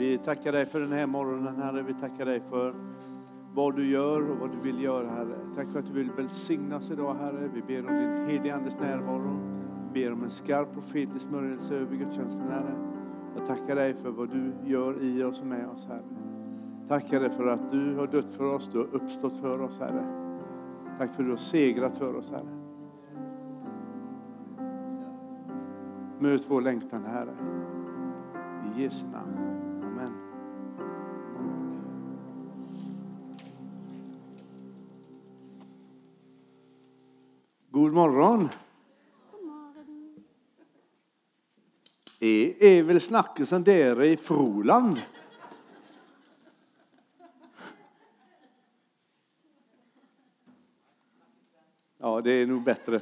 Vi tackar dig för den här morgonen, Herre. Vi tackar dig för vad du gör och vad du vill göra, Herre. Tack för att du vill välsigna oss idag, Herre. Vi ber om din helige Andes närvaro. Vi ber om en skarp profetisk smörjelse över gudstjänsten, Herre. Jag tackar dig för vad du gör i oss och med oss, Herre. Tackar dig för att du har dött för oss, du har uppstått för oss, Herre. Tack för att du har segrat för oss, Herre. Möt vår längtan, Herre. I Jesu namn. Morgon. Det är väl snackisen där i Froland? Ja, det är nog bättre.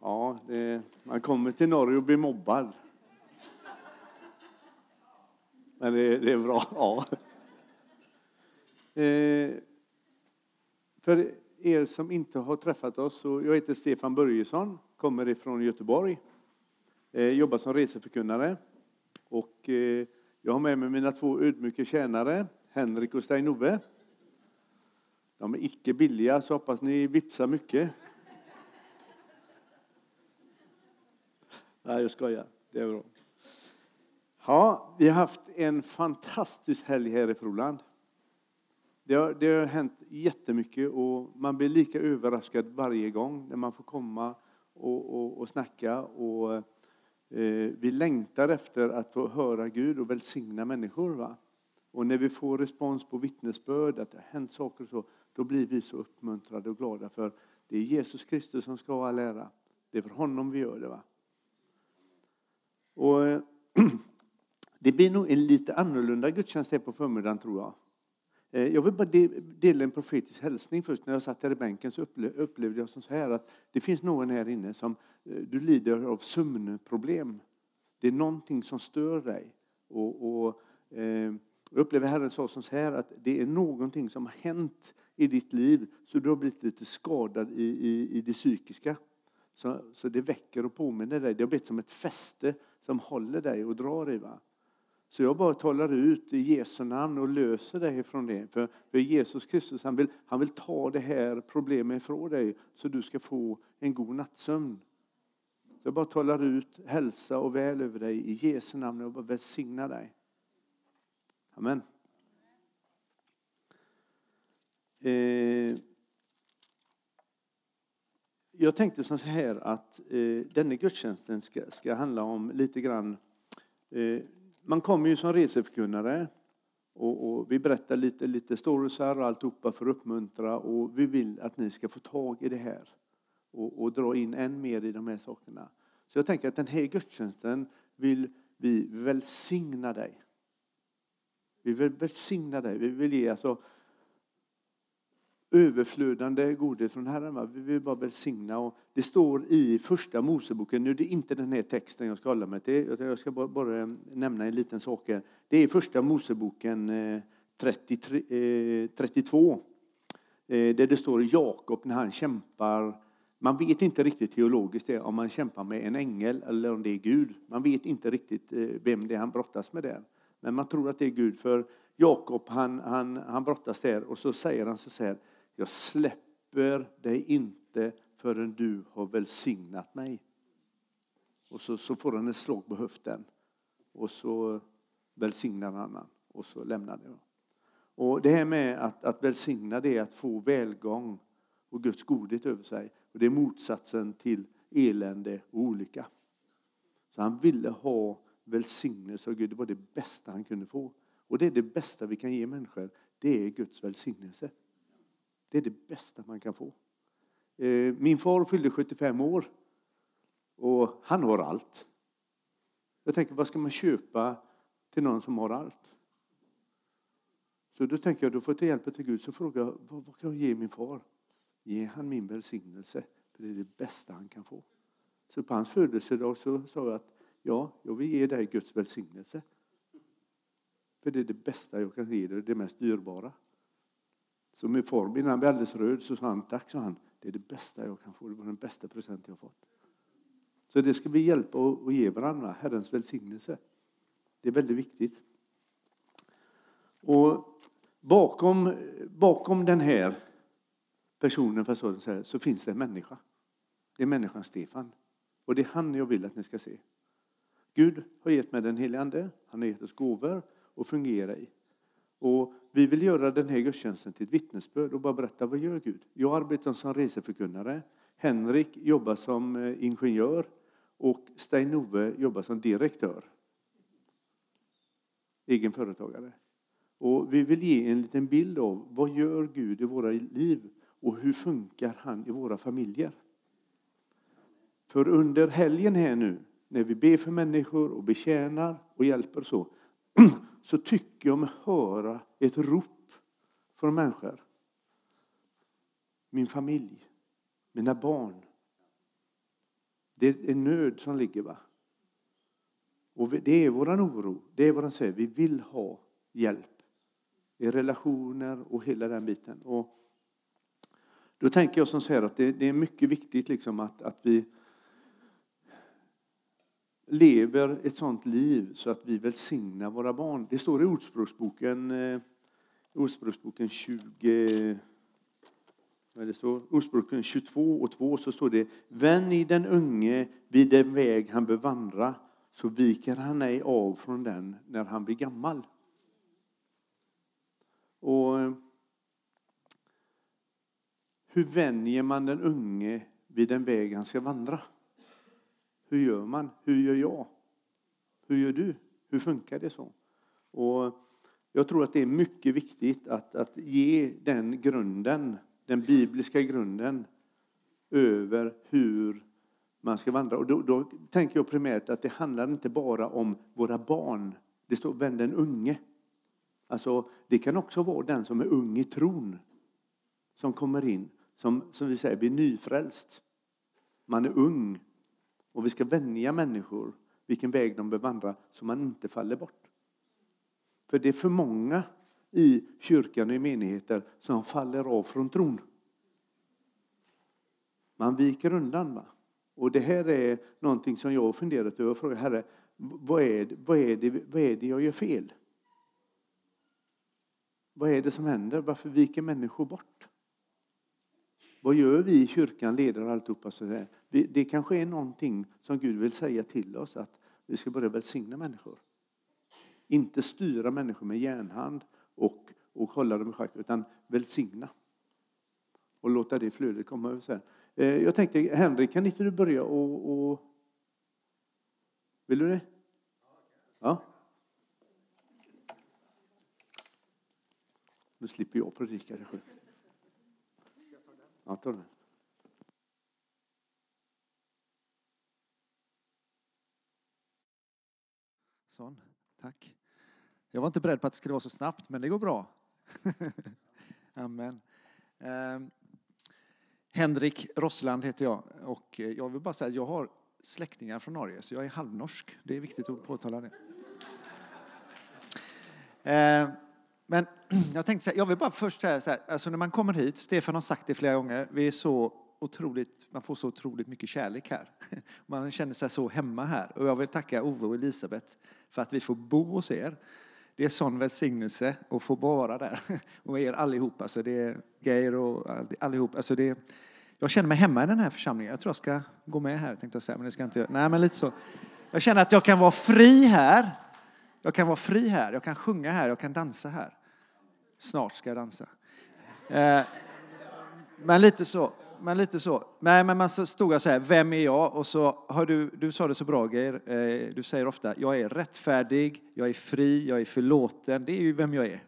Ja, det, man kommer till Norge och blir mobbad. Men det, det är bra. Ja. Eh, för er som inte har träffat oss, så jag heter Stefan Börjesson, kommer ifrån Göteborg, eh, jobbar som reseförkunnare. Och eh, jag har med mig mina två ödmjuka tjänare, Henrik och Stein-Ove. De är icke billiga, så hoppas ni vipsar mycket. Nej, jag skojar. Det är bra. Ja, vi har haft en fantastisk helg här i Froland. Det har, det har hänt jättemycket och man blir lika överraskad varje gång när man får komma och, och, och snacka. Och, eh, vi längtar efter att få höra Gud och välsigna människor. Va? Och när vi får respons på vittnesbörd, att det har hänt saker och så, då blir vi så uppmuntrade och glada för det är Jesus Kristus som ska ha all ära. Det är för honom vi gör det. Va? Och eh, det blir nog en lite annorlunda gudstjänst här på förmiddagen tror jag. Eh, jag vill bara dela en profetisk hälsning först. När jag satt här i bänken så upplevde jag som så här att det finns någon här inne som eh, du lider av sömnproblem. Det är någonting som stör dig. Och, och eh, jag upplever Herren sa som så här att det är någonting som har hänt i ditt liv så du har blivit lite skadad i, i, i det psykiska. Så, så det väcker och påminner dig. Det har blivit som ett fäste som håller dig och drar i. Va? Så jag bara talar ut i Jesu namn och löser dig från det. För, för Jesus Kristus han vill, han vill ta det här problemet ifrån dig så du ska få en god nattsömn. Så jag bara talar ut hälsa och väl över dig i Jesu namn och bara välsignar dig. Amen. Eh, jag tänkte så här att eh, denna gudstjänsten ska, ska handla om lite grann eh, man kommer ju som reseförkunnare och, och, vi berättar lite, lite storiesar och alltihopa för att uppmuntra och vi vill att ni ska få tag i det här och, och dra in än mer i de här sakerna. Så jag tänker att den här gudstjänsten vill vi välsigna dig. Vi vill välsigna dig. Vi vill ge alltså överflödande godhet från Herren. Va? Vi vill bara välsigna. Och det står i första Moseboken, nu är det inte den här texten jag ska hålla mig till, jag ska bara, bara nämna en liten sak här. Det är första Moseboken eh, 33, 32, eh, eh, där det står Jakob när han kämpar man vet inte riktigt teologiskt det, om man kämpar med en ängel eller om det är Gud. Man vet inte riktigt eh, vem det är han brottas med där. Men man tror att det är Gud, för Jakob han, han, han brottas där och så säger han så här, jag släpper dig inte förrän du har välsignat mig. Och så, så får han ett slag på höften. Och så välsignar han honom. Och så lämnar det. Och det här med att, att välsigna det är att få välgång och Guds godhet över sig. Och det är motsatsen till elände och olycka. Så han ville ha välsignelse av Gud. Det var det bästa han kunde få. Och det är det bästa vi kan ge människor. Det är Guds välsignelse. Det är det bästa man kan få. Eh, min far fyllde 75 år och han har allt. Jag tänker, vad ska man köpa till någon som har allt? Så då tänker jag, då får jag ta hjälp till Gud. Så frågar jag, vad, vad kan jag ge min far? Ge han min välsignelse, för det är det bästa han kan få. Så på hans födelsedag så sa jag att ja, jag vill ge dig Guds välsignelse. För det är det bästa jag kan ge dig, det mest dyrbara. Så min far blev alldeles röd så sa han tack, sa han. Det är det bästa jag kan få. Det var den bästa present jag fått. Så det ska vi hjälpa och ge varandra, Herrens välsignelse. Det är väldigt viktigt. Och bakom, bakom den här personen, för så, här, så finns det en människa. Det är människan Stefan. Och det är han jag vill att ni ska se. Gud har gett mig den helige Ande, han har gett oss gåvor att fungera i. Och vi vill göra den här gudstjänsten till ett vittnesbörd och bara berätta vad gör Gud? Jag arbetar som reseförkunnare. Henrik jobbar som eh, ingenjör och Stein-Ove jobbar som direktör. Egen företagare. Och vi vill ge en liten bild av vad gör Gud i våra liv och hur funkar han i våra familjer. För under helgen här nu, när vi ber för människor och betjänar och hjälper så, så tycker jag mig höra ett rop från människor. Min familj, mina barn. Det är en nöd som ligger. va. Och det är vår oro. Det är våran säger. Vi vill ha hjälp i relationer och hela den biten. Och då tänker jag som så här att det, det är mycket viktigt liksom att, att vi lever ett sånt liv så att vi välsignar våra barn. Det står i Ordspråksboken, eh, Ordspråksboken 20, vad det står, Ordspråken 22 och 2 så står det Vän den unge vid den väg han bör vandra så viker han ej av från den när han blir gammal. Och eh, hur vänjer man den unge vid den väg han ska vandra? Hur gör man? Hur gör jag? Hur gör du? Hur funkar det så? Och jag tror att det är mycket viktigt att, att ge den grunden, den bibliska grunden, över hur man ska vandra. Och då, då tänker jag primärt att det handlar inte bara om våra barn. Det står vänd den unge. Alltså, det kan också vara den som är ung i tron som kommer in, som, som vi säger blir nyfrälst. Man är ung och vi ska vänja människor vilken väg de bör vandra så man inte faller bort. För det är för många i kyrkan och i menigheter som faller av från tron. Man viker undan. Va? Och det här är någonting som jag har funderat över och frågat Herre, vad är, det, vad, är det, vad är det jag gör fel? Vad är det som händer? Varför viker människor bort? Vad gör vi i kyrkan, ledare och alltihopa så? Det kanske är någonting som Gud vill säga till oss att vi ska börja välsigna människor. Inte styra människor med järnhand och, och hålla dem i schack, utan välsigna. Och låta det flödet komma över. Eh, jag tänkte, Henrik, kan inte du börja och, och... Vill du det? Ja. Nu slipper jag predika. Det själv. 18. Sån, tack. Jag var inte beredd på att det skulle vara så snabbt, men det går bra. Amen. Eh, Henrik Rossland heter jag och eh, jag vill bara säga att jag har släktingar från Norge, så jag är halvnorsk. Det är viktigt att påtala det. Eh, men jag tänkte så här, jag vill bara först säga så här, alltså när man kommer hit, Stefan har sagt det flera gånger, vi är så otroligt, man får så otroligt mycket kärlek här. Man känner sig så hemma här. Och jag vill tacka Ove och Elisabeth för att vi får bo hos er. Det är sån välsignelse att få vara där. Och er allihopa, alltså det är Geir och allihop. Alltså det, jag känner mig hemma i den här församlingen. Jag tror jag ska gå med här, tänkte jag säga, men det ska jag inte göra. Nej, men lite så. Jag känner att jag kan vara fri här. Jag kan vara fri här, jag kan sjunga här, jag kan dansa här. Snart ska jag dansa. Eh, men lite så. Men lite så. Nej, men man stod jag så här, vem är jag? Och så har du, du sa det så bra Geir, eh, du säger ofta, jag är rättfärdig, jag är fri, jag är förlåten. Det är ju vem jag är.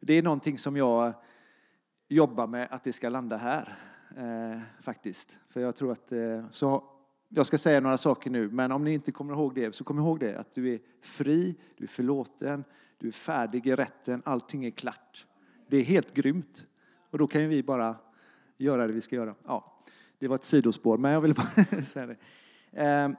Det är någonting som jag jobbar med att det ska landa här, eh, faktiskt. För jag tror att, eh, så jag ska säga några saker nu, men om ni inte kommer ihåg det, så kom ihåg det, att du är fri, du är förlåten, du är färdig i rätten, allting är klart. Det är helt grymt. Och då kan ju vi bara göra det vi ska göra. Ja, det var ett sidospår, men jag ville bara säga det. Ehm,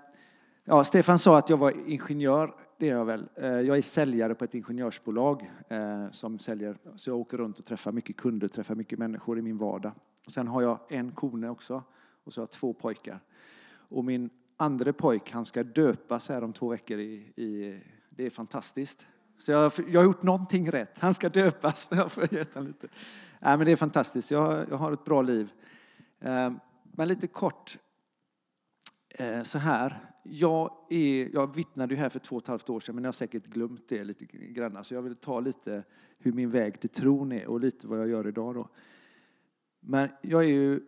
ja, Stefan sa att jag var ingenjör, det är jag väl. Ehm, jag är säljare på ett ingenjörsbolag ehm, som säljer, så jag åker runt och träffar mycket kunder, träffar mycket människor i min vardag. Sen har jag en kone också och så har jag två pojkar. Och min andra pojk, han ska döpas här om två veckor. I, i, det är fantastiskt. Så jag, jag har gjort någonting rätt. Han ska döpas. Jag får geta lite. Nej, men det är fantastiskt. Jag, jag har ett bra liv. Eh, men lite kort eh, så här. Jag, är, jag vittnade ju här för två och ett halvt år sedan, men jag har säkert glömt det lite grann. Så jag vill ta lite hur min väg till tron är och lite vad jag gör idag. Då. Men jag är ju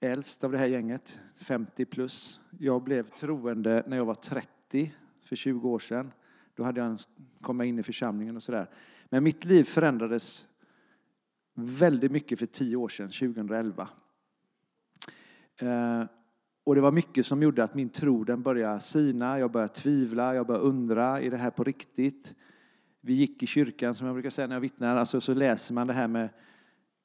äldst av det här gänget, 50 plus. Jag blev troende när jag var 30, för 20 år sedan. Då hade jag kommit in i församlingen och sådär. Men mitt liv förändrades väldigt mycket för tio år sedan, 2011. Eh, och det var mycket som gjorde att min tro den började sina. Jag började tvivla, jag började undra, är det här på riktigt? Vi gick i kyrkan, som jag brukar säga när jag vittnar, alltså så läser man det här med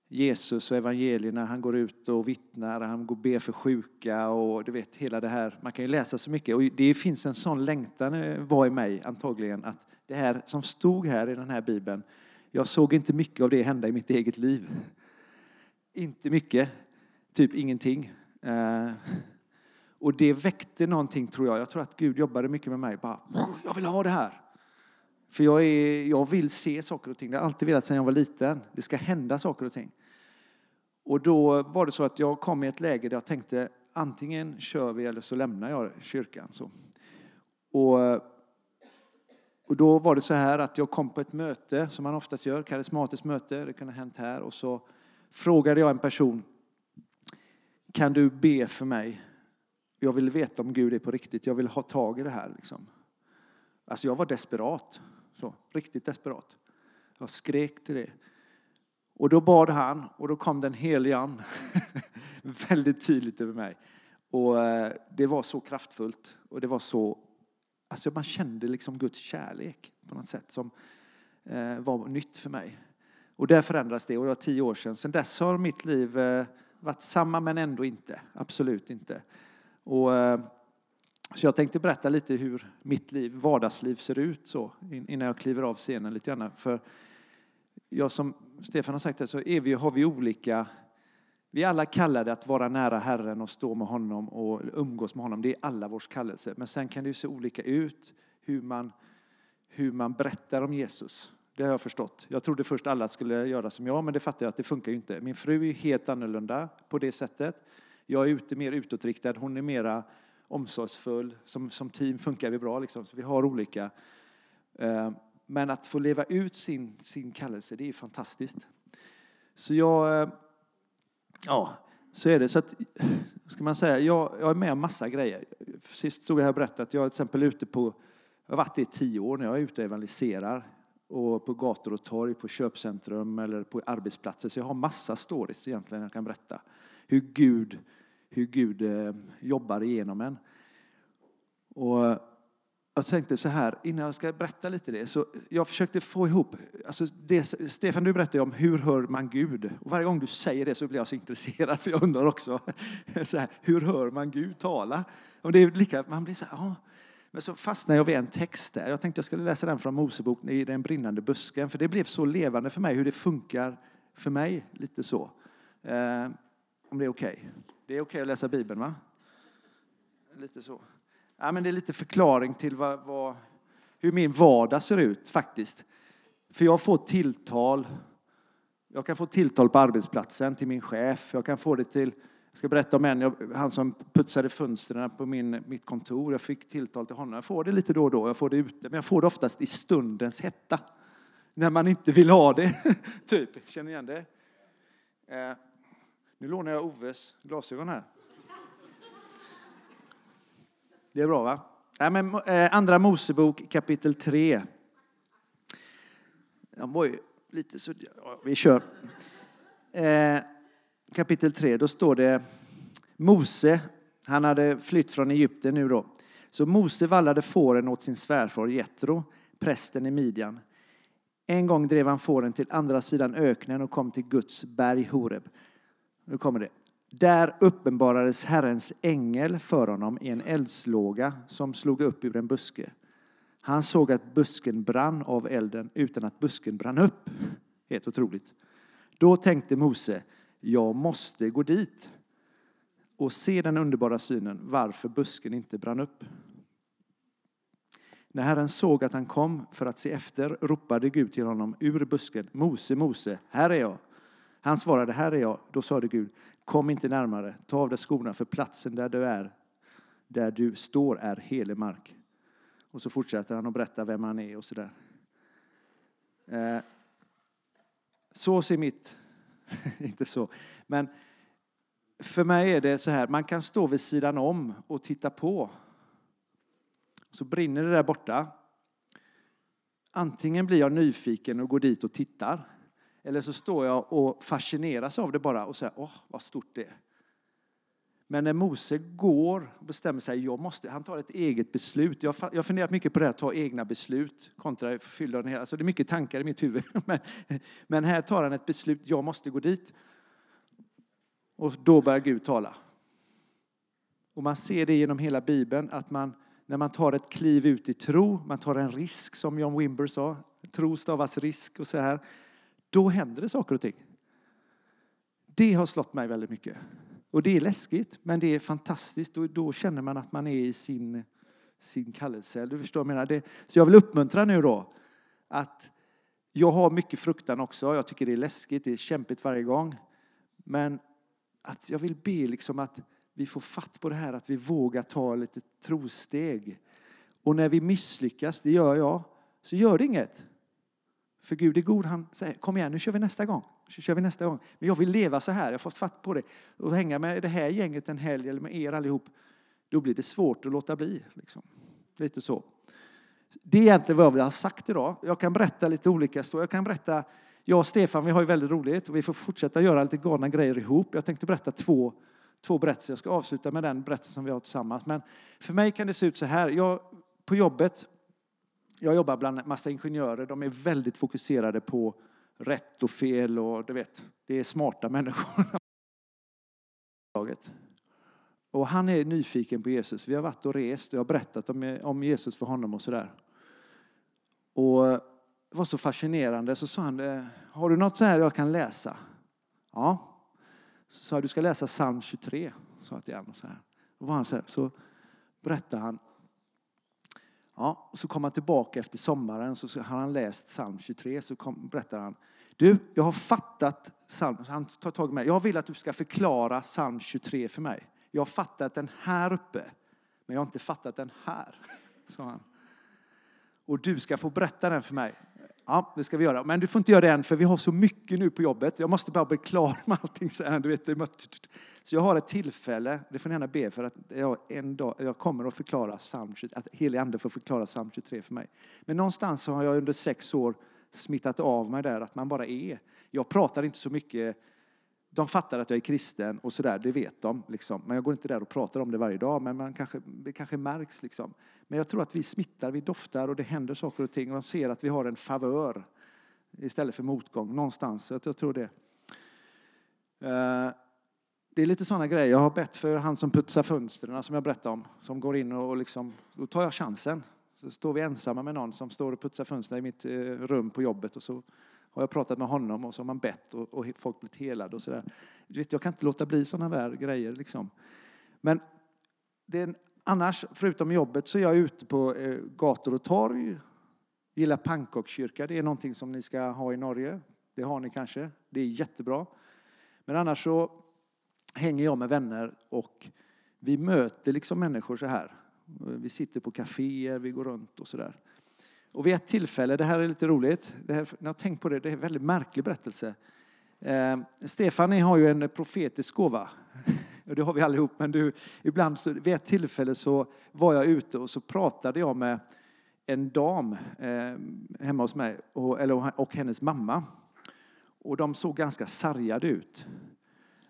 Jesus och evangelierna. Han går ut och vittnar, han går och ber för sjuka och du vet hela det här. Man kan ju läsa så mycket och det finns en sån längtan eh, var i mig antagligen att det här som stod här i den här bibeln, jag såg inte mycket av det hända i mitt eget liv. Inte mycket, typ ingenting. Eh, och det väckte någonting tror jag. Jag tror att Gud jobbade mycket med mig. Bara, jag vill ha det här. För jag, är, jag vill se saker och ting. Det har jag alltid velat sedan jag var liten. Det ska hända saker och ting. Och då var det så att jag kom i ett läge där jag tänkte antingen kör vi eller så lämnar jag kyrkan. Så. Och, och då var det så här att jag kom på ett möte som man oftast gör, karismatiskt möte, det kunde ha hänt här. Och så frågade jag en person, kan du be för mig? Jag vill veta om Gud är på riktigt, jag vill ha tag i det här. Liksom. Alltså jag var desperat. Så, riktigt desperat. Jag skrek till det. Och då bad han och då kom den helige Ande väldigt tydligt över mig. Och eh, det var så kraftfullt och det var så, alltså man kände liksom Guds kärlek på något sätt som eh, var nytt för mig. Och där förändrades det och det var tio år sedan. Sedan dess har mitt liv eh, varit samma men ändå inte, absolut inte. Och så jag tänkte berätta lite hur mitt liv, vardagsliv ser ut så innan jag kliver av scenen lite grann. För jag som Stefan har sagt det, så är vi, har vi olika vi är alla kallade att vara nära Herren och stå med honom och umgås med honom. Det är alla vårs kallelse. Men sen kan det ju se olika ut hur man, hur man berättar om Jesus. Det har jag förstått. Jag trodde först alla skulle göra som jag, men det fattar jag att det funkar ju inte. Min fru är helt annorlunda på det sättet. Jag är ute mer utåtriktad. Hon är mera omsorgsfull. Som, som team funkar vi bra, liksom, så vi har olika. Eh, men att få leva ut sin, sin kallelse, det är fantastiskt. Så jag, eh, ja, så är det. Så att, ska man säga, jag, jag är med om massa grejer. Sist stod jag här och berättade att jag är till exempel ute på, jag har varit det i tio år när jag är ute och evangeliserar. Och på gator och torg, på köpcentrum eller på arbetsplatser. Så jag har massa stories egentligen jag kan berätta. Hur Gud hur Gud eh, jobbar igenom en. Och jag tänkte så här, innan jag ska berätta lite det, så jag försökte få ihop, alltså det, Stefan du berättade om hur hör man Gud? Och varje gång du säger det så blir jag så intresserad, för jag undrar också, så här, hur hör man Gud tala? Och det är lika, man blir så här, ja. Men så fastnade jag vid en text där. Jag tänkte jag skulle läsa den från Mosebok i den brinnande busken, för det blev så levande för mig hur det funkar för mig, lite så. Eh, om det är okej. Okay. Det är okej okay att läsa Bibeln, va? Lite så. Ja, men det är lite förklaring till vad, vad, hur min vardag ser ut faktiskt. För jag får tilltal. Jag kan få tilltal på arbetsplatsen till min chef. Jag kan få det till, jag ska berätta om en, han som putsade fönstren på min, mitt kontor. Jag fick tilltal till honom. Jag får det lite då och då. Jag får det ute, men jag får det oftast i stundens hetta. När man inte vill ha det. typ, känner igen det? Eh, nu lånar jag Oves glasögon här. Det är bra va? Nej, men, eh, andra Mosebok kapitel 3. De var ju lite suddiga. Ja, vi kör. Eh, kapitel 3, då står det Mose, han hade flytt från Egypten nu då. Så Mose vallade fåren åt sin svärfar Jetro, prästen i Midjan. En gång drev han fåren till andra sidan öknen och kom till Guds berg Horeb. Nu kommer det. Där uppenbarades Herrens ängel för honom i en eldslåga som slog upp ur en buske. Han såg att busken brann av elden utan att busken brann upp. Helt otroligt. Då tänkte Mose, jag måste gå dit. och se den underbara synen varför busken inte brann upp. När Herren såg att han kom för att se efter ropade Gud till honom ur busken. Mose, Mose, här är jag. Han svarade, här är jag. Då sade Gud, kom inte närmare, ta av dig skorna för platsen där du är, där du står är helig mark. Och så fortsätter han att berätta vem han är och sådär. Eh, så ser mitt, inte så, men för mig är det så här, man kan stå vid sidan om och titta på. Så brinner det där borta. Antingen blir jag nyfiken och går dit och tittar. Eller så står jag och fascineras av det bara och säger, åh, vad stort det är. Men när Mose går och bestämmer sig, jag måste, han tar ett eget beslut. Jag har funderat mycket på det att ta egna beslut kontra fylla den hela. Alltså det är mycket tankar i mitt huvud. Men, men här tar han ett beslut, jag måste gå dit. Och då börjar Gud tala. Och man ser det genom hela Bibeln, att man, när man tar ett kliv ut i tro, man tar en risk som John Wimber sa, tro stavas risk och så här, då händer det saker och ting. Det har slått mig väldigt mycket. Och det är läskigt, men det är fantastiskt. Då, då känner man att man är i sin, sin kallelse. Du förstår vad jag menar? Det, så jag vill uppmuntra nu då att jag har mycket fruktan också. Jag tycker det är läskigt, det är kämpigt varje gång. Men att jag vill be liksom att vi får fatt på det här, att vi vågar ta lite trosteg. Och när vi misslyckas, det gör jag, så gör det inget. För Gud är god, han säger kom igen nu kör vi nästa gång. Så kör vi nästa gång. Men jag vill leva så här, jag har fått fatt på det. Och hänga med det här gänget en helg eller med er allihop, då blir det svårt att låta bli. Liksom. Lite så. Det är egentligen vad jag vill ha sagt idag. Jag kan berätta lite olika historier. Jag kan berätta, jag och Stefan vi har ju väldigt roligt och vi får fortsätta göra lite galna grejer ihop. Jag tänkte berätta två, två berättelser. Jag ska avsluta med den berättelsen som vi har tillsammans. Men för mig kan det se ut så här. Jag, på jobbet jag jobbar bland en massa ingenjörer. De är väldigt fokuserade på rätt och fel och du vet, det är smarta människor. Och han är nyfiken på Jesus. Vi har varit och rest och jag har berättat om Jesus för honom och sådär. Och det var så fascinerande. Så sa han, eh, har du något så här jag kan läsa? Ja. Så sa du ska läsa psalm 23. Sa jag till honom så här. Och var han så, här, så berättade han Ja, och så kom han tillbaka efter sommaren så har han läst psalm 23 så kom, berättar han du, jag har fattat psalm, han tar tag i mig. Jag vill att du ska förklara psalm 23 för mig. Jag har fattat den här uppe, men jag har inte fattat den här, sa han. Och du ska få berätta den för mig. Ja, det ska vi göra. Men du får inte göra det än, för vi har så mycket nu på jobbet. Jag måste bara bli klar med allting. Så, här, du vet, så jag har ett tillfälle, det får ni gärna be för, att jag en dag jag kommer att förklara psalm 23, att helig ande får förklara psalm 23 för mig. Men någonstans har jag under sex år smittat av mig där, att man bara är. Jag pratar inte så mycket de fattar att jag är kristen och sådär, det vet de. Liksom. Men jag går inte där och pratar om det varje dag, men man kanske, det kanske märks. Liksom. Men jag tror att vi smittar, vi doftar och det händer saker och ting och de ser att vi har en favör istället för motgång någonstans. Så jag tror det. Eh, det är lite sådana grejer. Jag har bett för han som putsar fönstren som jag berättade om, som går in och liksom, då tar jag chansen. Så står vi ensamma med någon som står och putsar fönstren i mitt eh, rum på jobbet och så har jag pratat med honom och så har man bett och, och folk blivit helade och sådär. Jag kan inte låta bli sådana där grejer liksom. Men det är, annars, förutom jobbet, så är jag ute på eh, gator och torg. Gillar pannkakskyrka, det är någonting som ni ska ha i Norge. Det har ni kanske, det är jättebra. Men annars så hänger jag med vänner och vi möter liksom människor så här. Vi sitter på kaféer, vi går runt och sådär. Och vid ett tillfälle, det här är lite roligt, det här, jag tänkt på det, det är en väldigt märklig berättelse. Eh, Stefanie har ju en profetisk gåva. Och det har vi allihop, men du, ibland så, vid ett tillfälle så var jag ute och så pratade jag med en dam eh, hemma hos mig och, eller, och hennes mamma. Och de såg ganska sargade ut.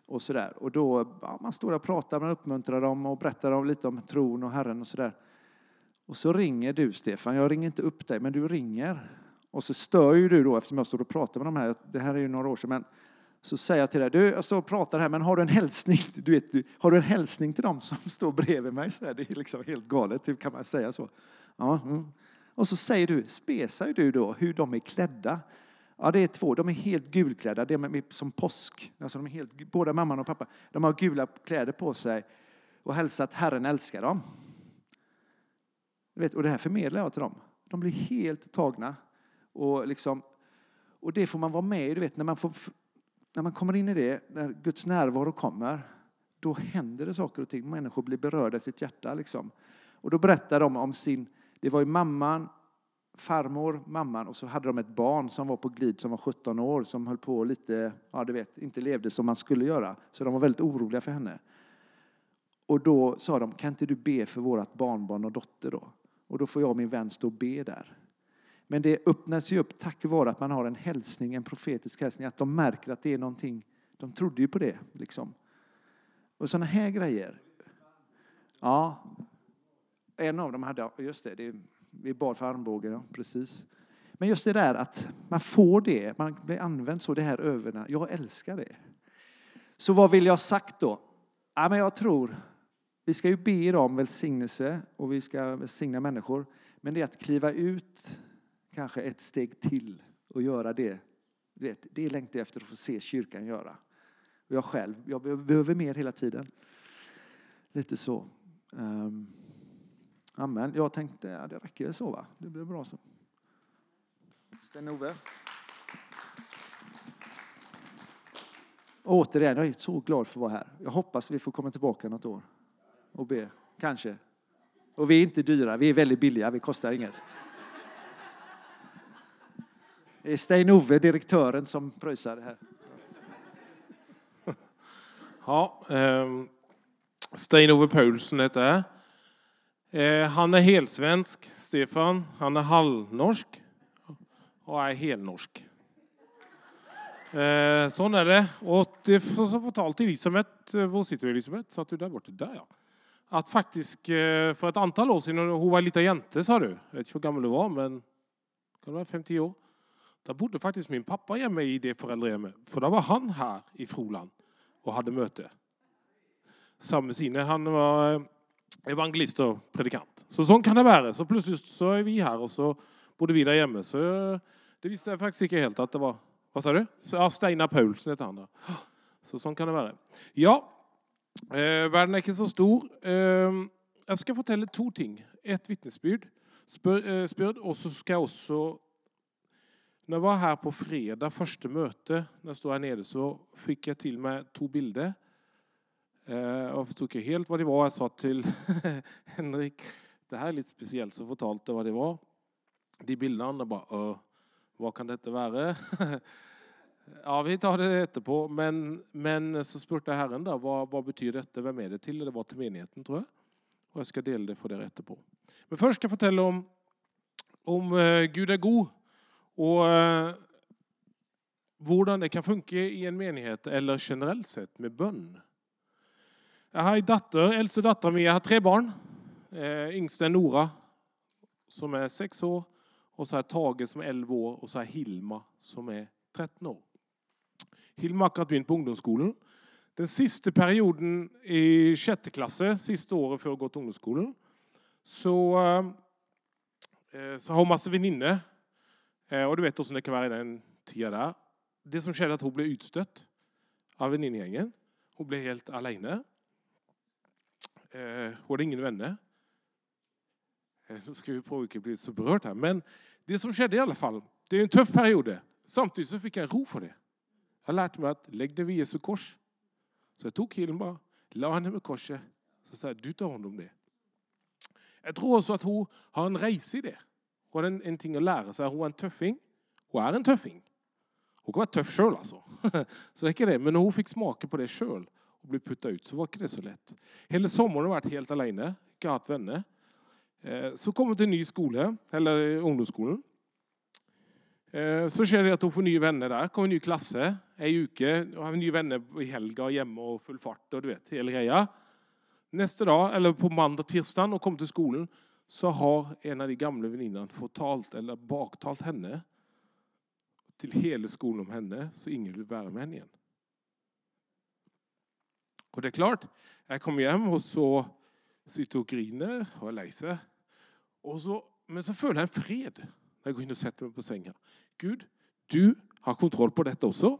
Och, så där. och då, ja, man står och pratar, man uppmuntrar dem och berättar lite om tron och Herren och sådär. Och så ringer du Stefan, jag ringer inte upp dig, men du ringer. Och så stör ju du då, eftersom jag står och pratar med de här, det här är ju några år sedan, men så säger jag till dig, du, jag står och pratar här, men har du en hälsning? Du vet, du, har du en hälsning till dem som står bredvid mig? Så här, det är liksom helt galet, typ, kan man säga så? Ja, mm. Och så säger du, spesar du då hur de är klädda. Ja, det är två. De är helt gulklädda. Det är som påsk. Alltså de är helt, båda mamman och pappa. De har gula kläder på sig och hälsar att Herren älskar dem vet, och det här förmedlar jag till dem. De blir helt tagna. Och, liksom, och det får man vara med i. Du vet, när, man får, när man kommer in i det, när Guds närvaro kommer, då händer det saker och ting. Människor blir berörda i sitt hjärta. Liksom. Och då berättar de om sin... Det var ju mamman, farmor, mamman och så hade de ett barn som var på glid som var 17 år som höll på lite, ja du vet, inte levde som man skulle göra. Så de var väldigt oroliga för henne. Och då sa de, kan inte du be för vårt barnbarn och dotter då? Och då får jag och min vän stå och be där. Men det öppnas ju upp tack vare att man har en hälsning, en profetisk hälsning, att de märker att det är någonting, de trodde ju på det liksom. Och sådana här grejer. Ja, en av dem hade, just det, det vi bad för armbågen, ja, precis. Men just det där att man får det, man blir använd så, det här överna. Jag älskar det. Så vad vill jag ha sagt då? Ja, men jag tror, vi ska ju be idag om välsignelse och vi ska välsigna människor. Men det är att kliva ut kanske ett steg till och göra det. Vet, det längtar jag efter att få se kyrkan göra. Och jag själv, jag behöver mer hela tiden. Lite så. Um. Amen. Jag tänkte, ja, det räcker så va? Det blir bra så. Sten-Ove. Återigen, jag är så glad för att vara här. Jag hoppas vi får komma tillbaka något år och be. Kanske. Och vi är inte dyra, vi är väldigt billiga, vi kostar inget. Det är Stein-Ove, direktören, som pröjsar det här. Ja, um, Stein-Ove Paulsen heter jag. Eh, han är helsvensk, Stefan. Han är halvnorsk och är helnorsk. Eh, sån är det. Och det får så till eh, Elisabeth, var sitter Elisabeth? Satt du där borta? Där ja. Att faktiskt eh, för ett antal år sedan, hon var lite jente sa du. Jag vet inte hur gammal du var, men kan du vara 50 år? Där bodde faktiskt min pappa hemma i det föräldrahemmet. För då var han här i Froland och hade möte. Samma sine. Han var eh, evangelist och predikant. Så sånt kan det vara. Så plötsligt så är vi här och så bodde vi där hemma, Så eh, det visste jag faktiskt inte helt att det var Vad sa du? Ja, Steinar Paulsen heter han. Så sånt kan det vara. Ja, eh, verden er ikke så stor. Ehm, eh, jeg skal fortelle to ting. Et vitnesbyrd, eh, og så skal jeg også Når jeg var her på fredag, første møte, når jeg stod her nede, så fikk jeg til meg to bilder. Eh, jag förstod inte helt vad det var. Jag sa till Henrik, det här är lite speciellt, så fortalte vad det var. De bilderna bara, vad kan detta vara? ja, vi tar det etterpå. Men, men så spurte Herren da, vad, vad betyder detta? Vem är det till? Det var till menigheten, tror jag. Och jag ska dela det för er etterpå. Men först ska jag berätta om, om uh, Gud är god. Och eh, uh, det kan funka i en menighet, eller generellt sett med bön. Jag har en dotter, äldste dottern min. Jag har tre barn. Eh, yngsta är Nora som är sex år. Och så har Tage som är 11 år och så har Hilma som är 13 år. Hilma har akkurat begynt på ungdomsskolen. Den sista perioden i sjätte klasse, sista året för att gå till ungdomsskolan, så, eh, eh, så har hon massa venninner. Eh, och du vet hur det kan vara i den tiden där. Det som skedde att hon blev utstött av venninnegjengen. Hon blev helt alene. Hon hade ingen vänner. Nu ska vi prova inte bli så berörd här. Men det som skedde i alla fall, det är en tuff period. Samtidigt så fick jag ro för det. Jag har lärt mig att lägg dig vid Jesu kors. Så jag tog Hilma, la henne med korset. Så sa jag, du tar hand om det. Jag tror också att hon har en race i det. Hon har en, en ting att lära sig. Hon är en tuffing. Hon är en tuffing. Hon kan vara tuff själv alltså. så det är inte det. Men hon fick smaka på det själv och blev puttad ut så var inte det så lätt. Hela sommaren har jag varit helt alene, inte haft vänner. Eh, så kom hon till en ny skola, eller eh, ungdomsskolan. Eh, så sker det att hon får nya vänner där, kommer ny klasse, ei uke, og har nya vänner i helga och hemma och full fart och du vet, hela greia. Nästa dag, eller på måndag, tisdag, och kommer till skolan, så har en av de gamla väninnorna fått eller baktalt henne till hela skolan om henne, så ingen vill vara med henne igen. Och det är klart, jag kommer hem och så sitter och griner och er lei Och men så føler jag en fred när jag går in och sätter mig på sängen. Gud, du har kontroll på dette også.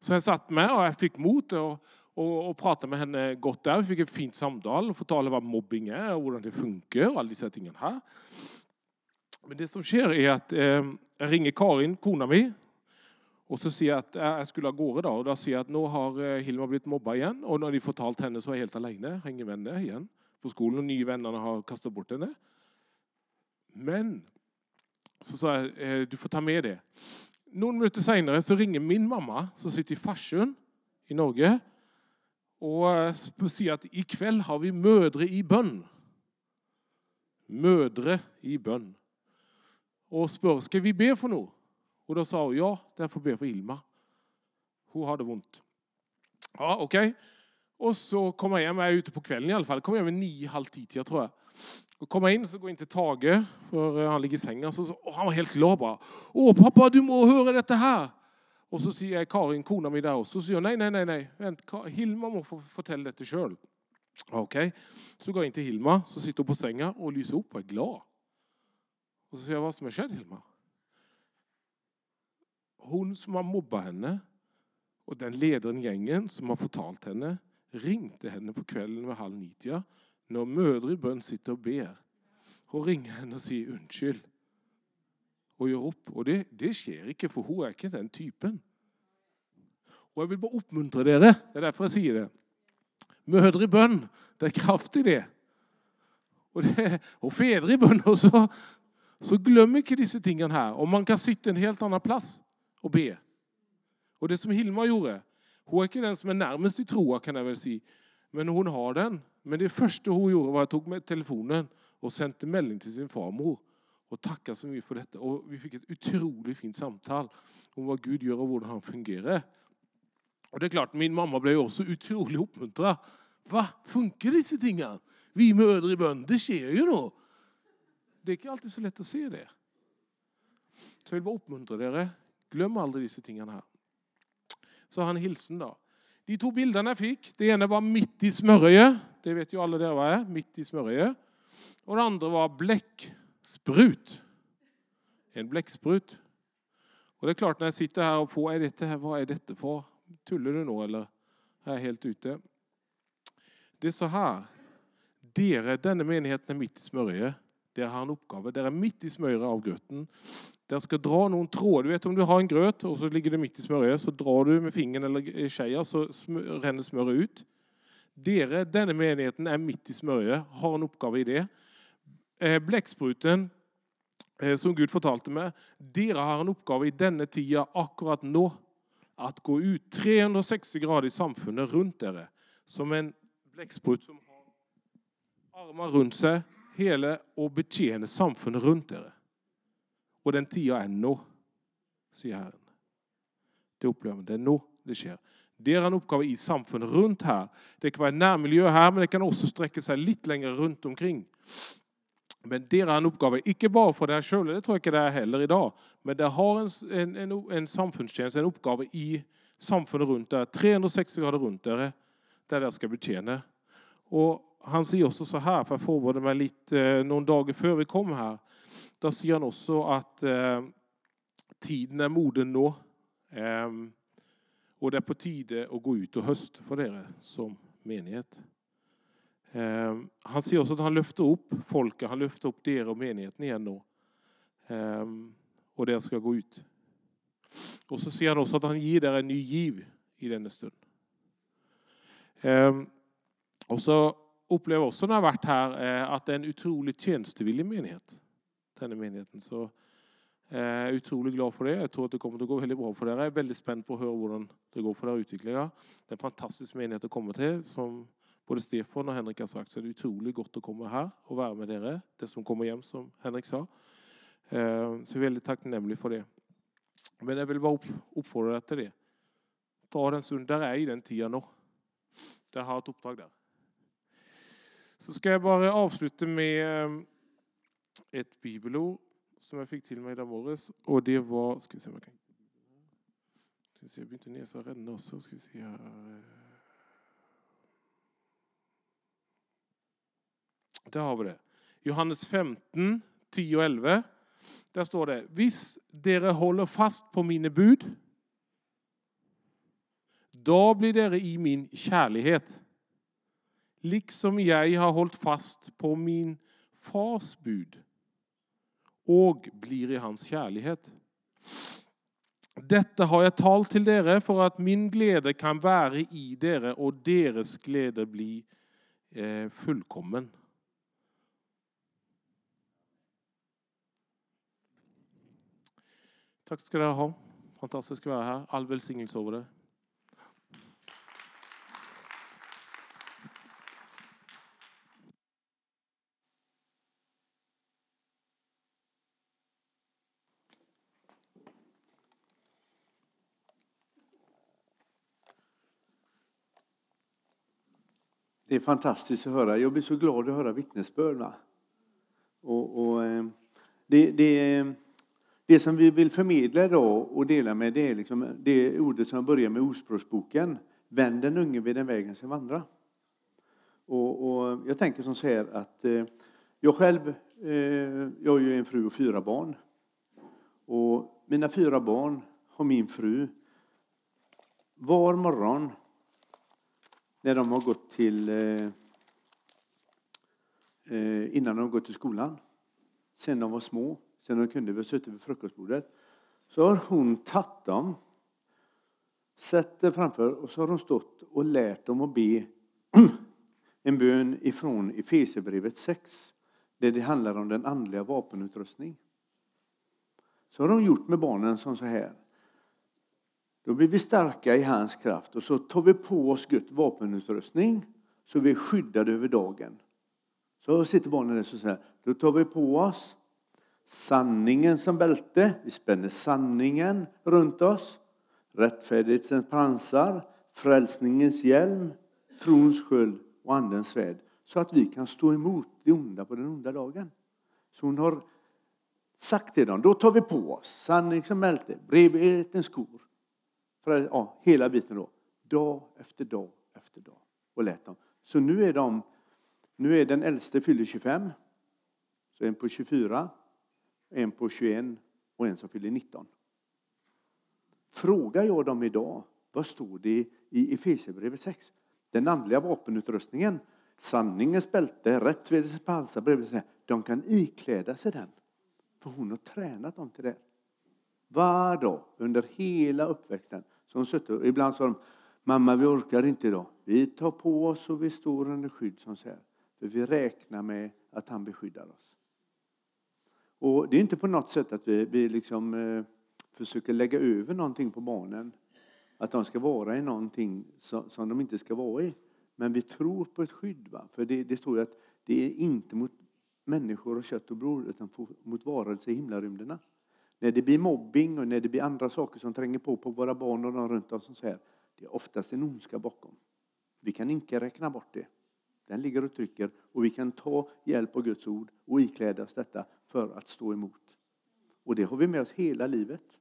Så jeg satt med og jeg fikk mot og, og, og prate med henne godt der. Vi fikk en fin samtale og fortale hva mobbing er, og hvordan det funker. og alle disse tingene her. Men det som skjer, er at eh, jeg ringer Karin, kona mi, og så sier jeg at eh, jeg skulle av gårde. Da og da sier jeg at nå har eh, Hilma blitt mobba igjen. Og når de fortalte henne, så er jeg helt alene. Har ingen venner igjen på skolen. Og nye vennene har kastat bort henne. Men så sa jag, eh, du får ta med det. Några minuter senare så ringer min mamma, som sitter i Farsund i Norge, och eh, säger att ikväll har vi mödre i bön. Mödre i bön. Och frågar, ska vi be för något? Och då sa hon, ja, det får be för Ilma. Hon har det Ja, okej. Okay. Och så kommer jag hem, jag är ute på kvällen i alla fall. Kommer hem vid nio, halv tio tror jag. Og kommer in, så går inte Tage, för eh, han ligger i sängen, Så, så, han var helt glad. bara, Åh pappa, du må höra detta här! Och så säger Karin, kona mig där, och så säger jag, nej, nej, nej, nej. Hilma må få fortälla detta själv. Okej, okay. Så går jag in till Hilma, så sitter hon på sängen och lyser upp och är glad. Och så säger jag, vad som har skett Hilma. Hon som har mobbat henne, och den ledaren i gjengen som har förtalt henne, ringde henne på kvällen vid halv nio når mødre i bønn sitter og ber, og ringer henne og sier unnskyld og gjør opp. Og det, det, skjer ikke, for hun er ikke den typen. Og Jeg vil bare oppmuntre dere. Det er derfor jeg sier det. Mødre i bønn, det er kraft i det. Og, det, og fedre i bønn også. Så glem ikke disse tingene her. Og man kan sitte en helt annen plass og be. Og det som Hilma gjorde Hun er ikke den som er nærmest i troa, kan jeg vel si. Men hon har den. Men det första hon gjorde, var att hun med telefonen och sände melding till sin farmor och tackade så mycket för detta. Och vi fick ett otroligt fint samtal. om vad Gud gör och hur han fungerar. Och det är klart, Min mamma blev också otroligt uppmuntrad. Va, funkar dessa ting? Vi mödrar i bön, Det sker ju då. Det är inte alltid så lätt att se det. Så jag vill bara uppmuntra er, glöm aldrig dessa ting här. Så han hilsen, då. De to bildene jeg fikk, det ene var midt i smørøyet. Det vet jo alle dere hva er. Midt i smørøyet. Og det andre var blekksprut. En blekksprut. Og det er klart Når jeg sitter her og får er dette her, Hva er dette for? Tuller du nå, eller er jeg helt ute? Det er så her. Dere, denne menigheten er midt i smørøyet. Dere har en oppgave. Dere er midt i smøret av grøten. Den ska dra någon tråd. Du vet Om du har en gröt och så ligger det mitt i smøret, så drar du med fingern eller tjejer så ränner smöret ut. Dere, denna menigheten, är mitt i smørøyet, har en uppgave i det. Eh, blekkspruten, eh, som Gud fortalte meg, dere har en uppgave i denna tida, akkurat nu, att gå ut 360 grader i samfunnet runt dere, som en blekksprut som har armar runt sig, hele och betjene samfunnet runt dere. Og den tida er nå, sier Herren. Det opplever vi. Det er nå det skjer. Dere har en oppgave i samfunnet rundt her. Det kan være närmiljö her, men det kan også strekke seg litt lenger rundt omkring. Men det har en oppgave, ikke bare for dere sjøl, det tror jeg ikke det er heller i dag, men dere har en, en, en, en samfunnstjeneste, en oppgave i samfunnet rundt dere, 360 grader rundt dere, der dere skal betjene. Og han sier også så her, for jeg forberedte meg litt eh, någon noen dager før vi kom her. Da sier han også at eh, tiden er moden nå. Eh, og det er på tide å gå ut og høste for dere som menighet. Eh, han sier også at han løfter opp folket, han løfter opp dere og menigheten igjen nå. Eh, og dere skal gå ut. Og så sier han også at han gir dere en ny giv i denne stund. Ehm, eh, og så opplever også når jeg har vært her, eh, at det er en utrolig tjenestevillig menighet denne menigheten. Så eh, jeg er utrolig glad for det. Jeg tror at det kommer til å gå veldig bra for dere. Jeg er veldig spent på å høre hvordan det går for dere utviklinga. Det er en fantastisk menighet å komme til. Som både Stefan og Henrik har sagt, så er det utrolig godt å komme her og være med dere. Det som kommer hjem, som Henrik sa. Eh, så jeg er veldig takknemlig for det. Men jeg vil bare oppfordre deg til det. Ta den stunden. Dere er i den tida nå. Dere har et oppdrag der. Så skal jeg bare avslutte med eh, ett bibelord som jag fick till mig i dag morges. Det var ska vi se om kan Ska vi se, Jeg ner så å renne också. Ska vi se här. Eh. Där har vi det. Johannes 15, 10 och 11. Där står det, ”Viss dere håller fast på mina bud, då blir dere i min kärlighet. Liksom jag har hållit fast på min fars bud och blir i hans kärlighet. Detta har jag talt till dere för att min glädje kan vara i dere och deras glädje bli eh, fullkommen. Tack ska ni ha. Fantastiskt att vara här. All välsignelse över det. Det är fantastiskt att höra. Jag blir så glad att höra vittnesbörd. Va? Och, och, eh, det, det, det som vi vill förmedla idag och dela med det är liksom det ordet som börjar med Ordspråksboken. Vänd den unge vid den vägen som vandra. Och, och, jag tänker som så här att eh, jag själv, eh, jag har ju en fru och fyra barn. Och mina fyra barn har min fru var morgon när de har gått till eh, eh, innan de har gått till skolan. Sen de var små, sen de kunde vi suttit vid frukostbordet. Så har hon tagit dem, sett det framför och så har hon stått och lärt dem att be en bön ifrån Efesierbrevet 6. Där det handlar om den andliga vapenutrustning. Så har de gjort med barnen som så här. Då blir vi starka i hans kraft och så tar vi på oss Guds vapenutrustning så vi är skyddade över dagen. Så sitter barnen där och säger, då tar vi på oss sanningen som bälte, vi spänner sanningen runt oss, rättfärdighetens pansar, frälsningens hjälm, trons sköld och andens svärd. Så att vi kan stå emot det onda på den onda dagen. Så hon har sagt till dem, då tar vi på oss sanning som bälte, brevhetens skor, för, ja, hela biten då. Dag efter dag efter dag. Och lät dem. Så nu är de, nu är den äldste fyller 25. Så en på 24, en på 21 och en som fyller 19. Frågar jag dem idag, vad står det i Efesierbrevet 6? Den andliga vapenutrustningen, sanningens bälte, rättfärdighetens pansar, de kan ikläda sig den. För hon har tränat dem till det. Var dag under hela uppväxten. Så hon suttit, ibland sa de, mamma vi orkar inte idag. Vi tar på oss och vi står under skydd som säger. För vi räknar med att han beskyddar oss. Och det är inte på något sätt att vi, vi liksom, eh, försöker lägga över någonting på barnen. Att de ska vara i någonting som, som de inte ska vara i. Men vi tror på ett skydd. Va? För det, det står ju att det är inte mot människor och kött och blod utan mot varelser i himlarymderna. När det blir mobbing och när det blir andra saker som tränger på på våra barn och de runt oss, så här, det är oftast en ondska bakom. Vi kan inte räkna bort det. Den ligger och trycker och vi kan ta hjälp av Guds ord och ikläda oss detta för att stå emot. Och det har vi med oss hela livet.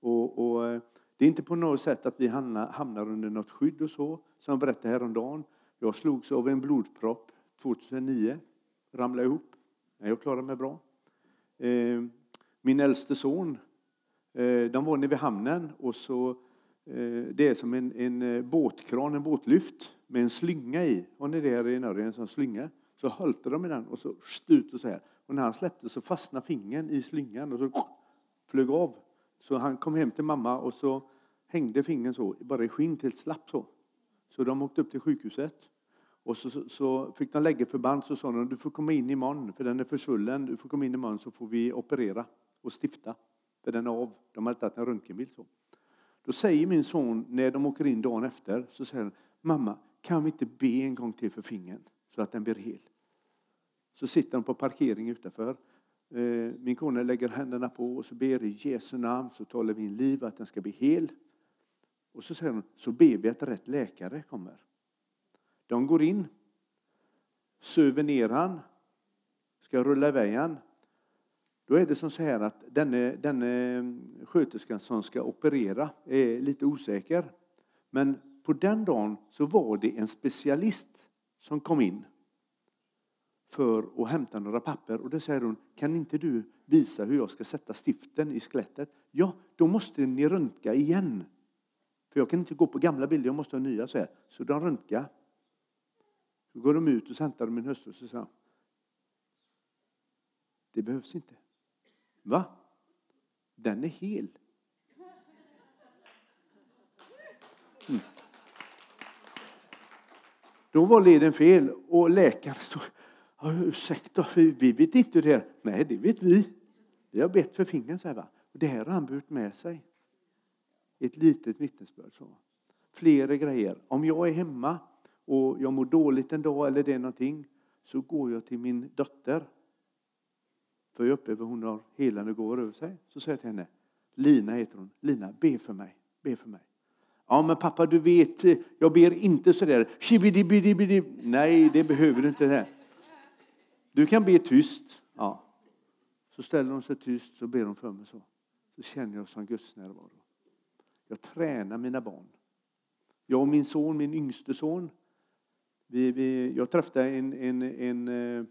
Och, och eh, Det är inte på något sätt att vi hamnar, hamnar under något skydd och så. Som jag berättade häromdagen. Jag slogs av en blodpropp 2009. Ramlade ihop. Men jag klarade mig bra. Ehm, min äldste son, eh, de var nere vid hamnen och så eh, det är som en, en eh, båtkran, en båtlyft med en slynga i. Har ni det här i Norge, en sån slynga? Så hölte de i den och så ut och så här. Och när han släppte så fastnade fingern i slyngan och så flög av. Så han kom hem till mamma och så hängde fingern så, bara i skinn tills slapp så. Så de åkte upp till sjukhuset. Och så, så, så fick de lägga förband så sa de, du får komma in imorgon för den är försvullen. Du får komma in imorgon så får vi operera och stifta. För den är av. De hade tagit en röntgenbild. Så. Då säger min son, när de åker in dagen efter, så säger han, mamma, kan vi inte be en gång till för fingern så att den blir hel? Så sitter de på parkeringen utanför. Eh, min kone lägger händerna på och så ber i Jesu namn så talar vi in liv att den ska bli hel. Och så säger hon, så ber vi att rätt läkare kommer. De går in, söver ner han, ska rulla iväg han. Då är det som så här att denne, denne sköterskan som ska operera är lite osäker. Men på den dagen så var det en specialist som kom in för att hämta några papper. Och då säger hon, kan inte du visa hur jag ska sätta stiften i skelettet? Ja, då måste ni röntga igen. För jag kan inte gå på gamla bilder, jag måste ha nya. Så, här. så de röntgar. Så går de ut och hämtar min hustru och så säger det behövs inte. Va? Den är hel. Mm. Då var leden fel och läkaren stod ursäkta, vi vet inte det. här. Nej, det vet vi. Vi har bett för fingret, så här, va? Det här har han burit med sig. Ett litet vittnesbörd. Så. Flera grejer. Om jag är hemma och jag mår dåligt en dag eller det är någonting så går jag till min dotter. För jag upplever hon har helande gåvor över sig. Så säger jag till henne, Lina heter hon, Lina be för mig, be för mig. Ja men pappa du vet, jag ber inte sådär, Nej det behöver du inte. Du kan be tyst. Ja. Så ställer hon sig tyst så ber hon för mig så. Så känner jag som Guds närvaro. Jag tränar mina barn. Jag och min son, min yngste son. Vi, vi, jag träffade en, en, en, eh,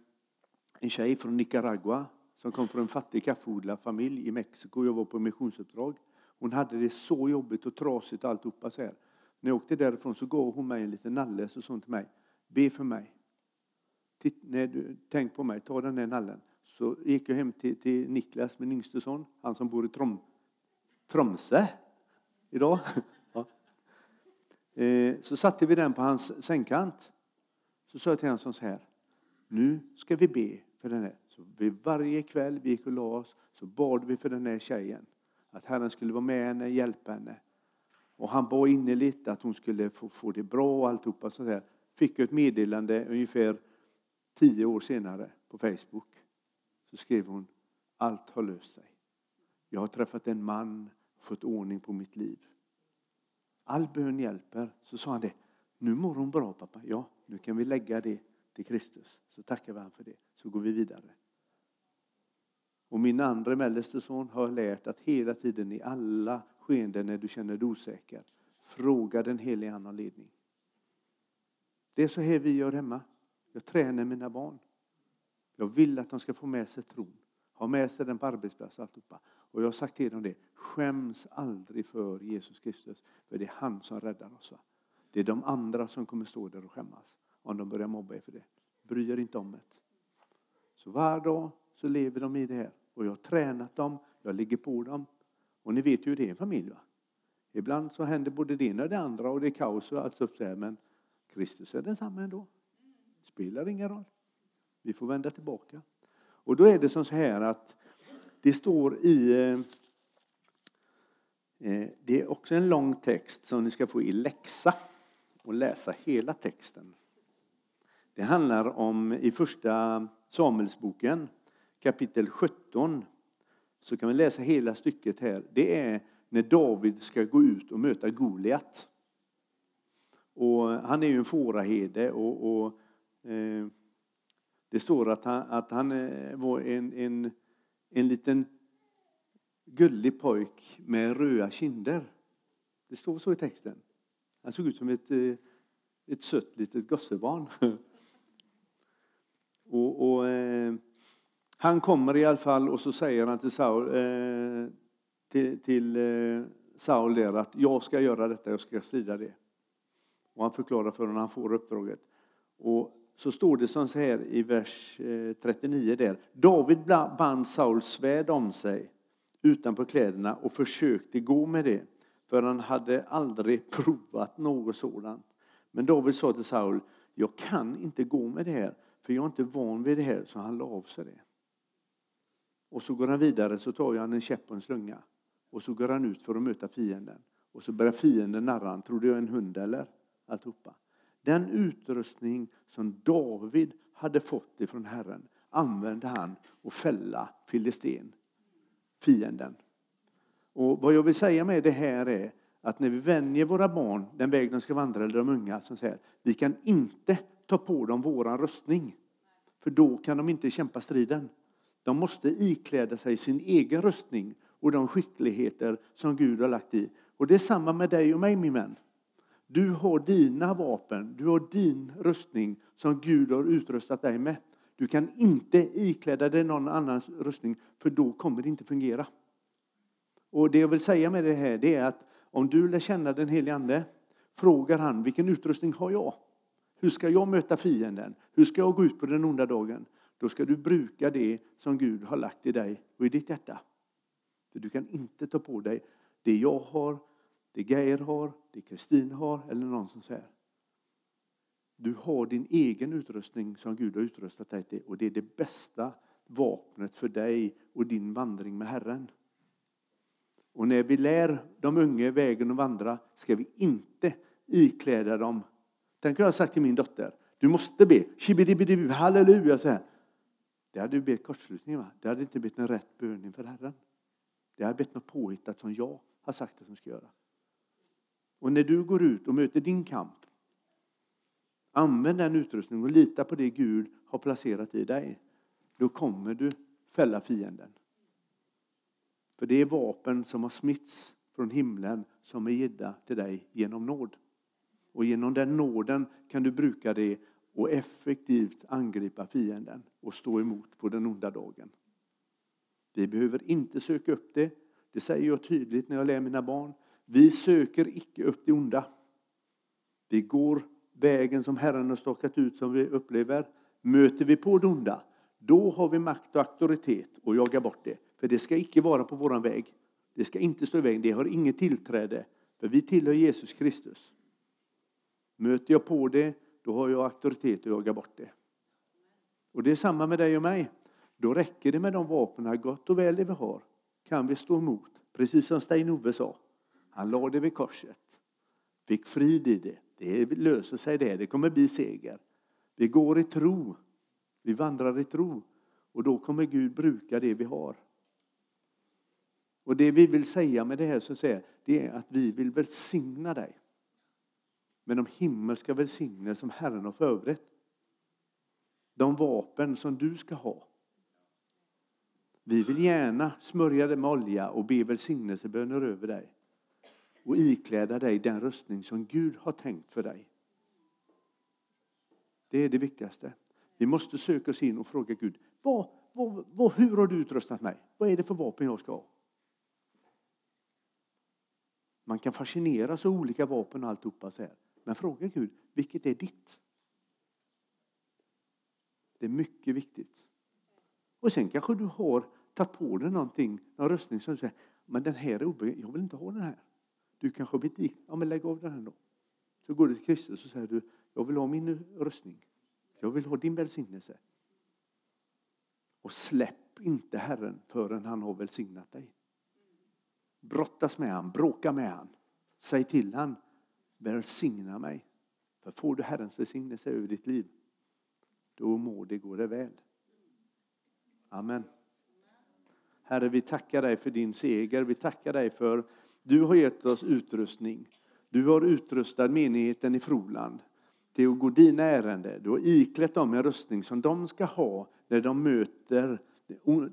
en tjej från Nicaragua som kom från en fattig kaffeodlarfamilj i Mexiko. Jag var på missionsuppdrag. Hon hade det så jobbigt och trasigt alltihopa så här. När jag åkte därifrån så gav hon mig en liten nalle och sa till mig, be för mig. Titt, när du, tänk på mig, ta den där nallen. Så gick jag hem till, till Niklas, min yngste son, han som bor i Trom, Tromsö idag. Ja. Eh, så satte vi den på hans sängkant. Så sa jag till honom så här, nu ska vi be för den här. Så vid varje kväll vi gick och la oss så bad vi för den här tjejen. Att Herren skulle vara med henne, hjälpa henne. Och han bad innerligt att hon skulle få, få det bra och alltihopa. Så där. Fick jag ett meddelande ungefär tio år senare på Facebook. Så skrev hon, allt har löst sig. Jag har träffat en man och fått ordning på mitt liv. All bön hjälper. Så sa han det, nu mår hon bra pappa. Ja, nu kan vi lägga det till Kristus. Så tackar vi honom för det. Så går vi vidare. Och min andra mellerste son har lärt att hela tiden i alla skeenden när du känner dig osäker, fråga den helige Ande om ledning. Det är så här vi gör hemma. Jag tränar mina barn. Jag vill att de ska få med sig tron, ha med sig den på arbetsplatsen alltihopa. Och jag har sagt till dem det, skäms aldrig för Jesus Kristus, för det är han som räddar oss. Det är de andra som kommer stå där och skämmas om de börjar mobba er för det. Bry er inte om det. Så varje dag så lever de i det här. Och jag har tränat dem, jag ligger på dem. Och ni vet ju hur det är i en familj. Va? Ibland så händer både det ena och det andra och det är kaos och allt sånt där. Men Kristus är densamma ändå. Spelar ingen roll. Vi får vända tillbaka. Och då är det som så här att det står i eh, eh, det är också en lång text som ni ska få i läxa och läsa hela texten. Det handlar om i första Samuelsboken kapitel 17 så kan vi läsa hela stycket här. Det är när David ska gå ut och möta Goliat. Och han är ju en fåraherde och, och eh, det står att han, att han eh, var en, en, en liten gullig pojk med röda kinder. Det står så i texten. Han såg ut som ett, eh, ett sött litet gossebarn. och, och eh, han kommer i alla fall och så säger han till Saul, eh, till, till eh, Saul där att jag ska göra detta, jag ska strida det. Och han förklarar för honom, han får uppdraget. Och så står det som så här i vers eh, 39 där. David band Sauls svärd om sig utanpå kläderna och försökte gå med det. För han hade aldrig provat något sådant. Men David sa till Saul, jag kan inte gå med det här, för jag är inte van vid det här. Så han la av sig det. Och så går han vidare, så tar han en käpp och en slunga. Och så går han ut för att möta fienden. Och så börjar fienden narra han. Tror du jag är en hund eller? Alltihopa. Den utrustning som David hade fått ifrån Herren använde han att fälla filisten, fienden. Och vad jag vill säga med det här är att när vi vänjer våra barn den väg de ska vandra, eller de unga, som säger vi kan inte ta på dem våran röstning. För då kan de inte kämpa striden. De måste ikläda sig sin egen röstning och de skickligheter som Gud har lagt i. Och det är samma med dig och mig min vän. Du har dina vapen, du har din röstning som Gud har utrustat dig med. Du kan inte ikläda dig någon annans rustning för då kommer det inte fungera. Och det jag vill säga med det här det är att om du lär känna den helige Ande frågar han vilken utrustning har jag? Hur ska jag möta fienden? Hur ska jag gå ut på den onda dagen? Då ska du bruka det som Gud har lagt i dig och i ditt hjärta. För du kan inte ta på dig det jag har, det Geir har, det Kristin har eller någon som säger. Du har din egen utrustning som Gud har utrustat dig till och det är det bästa vapnet för dig och din vandring med Herren. Och när vi lär de unga vägen att vandra ska vi inte ikläda dem. Tänk jag har sagt till min dotter, du måste be, halleluja, så här. Det hade blivit kortslutning, va? Det hade inte blivit en rätt bön inför Herren. Det hade blivit något påhittat som jag har sagt att de ska göra. Och när du går ut och möter din kamp, använd den utrustningen och lita på det Gud har placerat i dig. Då kommer du fälla fienden. För det är vapen som har smitts från himlen som är gedda till dig genom nåd. Och genom den nåden kan du bruka det och effektivt angripa fienden och stå emot på den onda dagen. Vi behöver inte söka upp det. Det säger jag tydligt när jag lär mina barn. Vi söker icke upp det onda. Vi går vägen som Herren har stakat ut som vi upplever. Möter vi på det onda, då har vi makt och auktoritet och jagar bort det. För det ska icke vara på våran väg. Det ska inte stå i vägen. Det har inget tillträde. För vi tillhör Jesus Kristus. Möter jag på det, då har jag auktoritet att jaga bort det. Och det är samma med dig och mig. Då räcker det med de vapnen, gott och väl det vi har, kan vi stå emot. Precis som Stein-Ove sa. Han lade det vid korset. Fick frid i det. Det löser sig det. Det kommer bli seger. Vi går i tro. Vi vandrar i tro. Och då kommer Gud bruka det vi har. Och det vi vill säga med det här så säger, det är att vi vill välsigna dig. Med de himmelska välsignelser som Herren har förberett. De vapen som du ska ha. Vi vill gärna smörja dig med olja och be välsignelseböner över dig. Och ikläda dig den röstning som Gud har tänkt för dig. Det är det viktigaste. Vi måste söka oss in och fråga Gud, vad, vad, vad, hur har du utrustat mig? Vad är det för vapen jag ska ha? Man kan fascineras av olika vapen och alltihopa så här. Men fråga Gud, vilket är ditt? Det är mycket viktigt. Och sen kanske du har tagit på dig någonting, någon röstning som du säger, men den här är obehaglig, jag vill inte ha den här. Du kanske har blivit ja men lägg av den här då. Så går du till Kristus och säger du, jag vill ha min röstning. Jag vill ha din välsignelse. Och släpp inte Herren förrän han har välsignat dig. Brottas med han, bråka med han. Säg till han, välsigna mig. För får du Herrens välsignelse över ditt liv, då må det gå det väl. Amen. Herre, vi tackar dig för din seger. Vi tackar dig för du har gett oss utrustning. Du har utrustat menigheten i Froland till att gå dina ärenden. Du har iklätt dem en rustning som de ska ha när de möter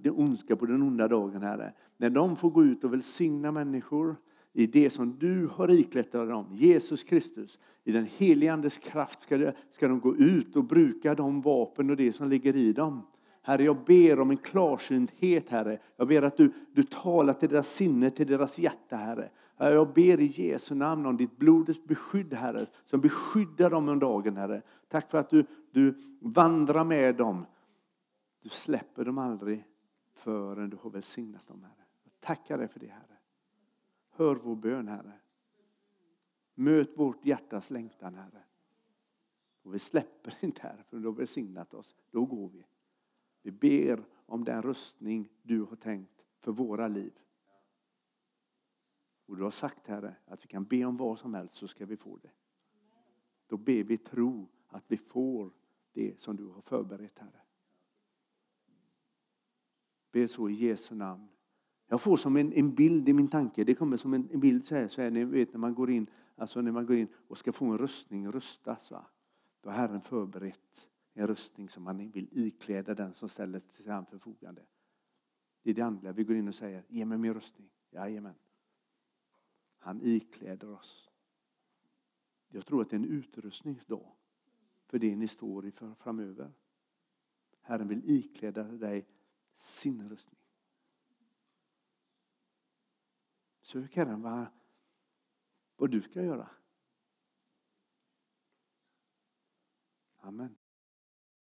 det ondska på den onda dagen, Herre. När de får gå ut och välsigna människor i det som du har iklätt dem, Jesus Kristus. I den helige Andes kraft ska de, ska de gå ut och bruka de vapen och det som ligger i dem. Herre, jag ber om en klarsynthet, Herre. Jag ber att du, du talar till deras sinne, till deras hjärta, Herre. Jag ber i Jesu namn om ditt blodets beskydd, Herre, som beskyddar dem om dagen, Herre. Tack för att du, du vandrar med dem. Du släpper dem aldrig förrän du har välsignat dem, Herre. Jag tackar dig för det, Herre. Hör vår bön, Herre. Möt vårt hjärtas längtan, Herre. Och vi släpper inte, Herre, för du har välsignat oss. Då går vi. Vi ber om den rustning du har tänkt för våra liv. Och du har sagt, Herre, att vi kan be om vad som helst så ska vi få det. Då ber vi tro att vi får det som du har förberett, Herre. Be så i Jesu namn. Jag får som en, en bild i min tanke. Det kommer som en, en bild så här, så här, ni vet när man går in, alltså när man går in och ska få en röstning, röstas Va? Då har Herren förberett en röstning som man vill ikläda den som ställer sig till hans förfogande. Det är det andliga. Vi går in och säger, ge mig min röstning, Jajamän. Han ikläder oss. Jag tror att det är en utrustningsdag för det ni står i framöver. Herren vill ikläda dig sin röstning. Sök Herren vad, vad du ska göra. Amen.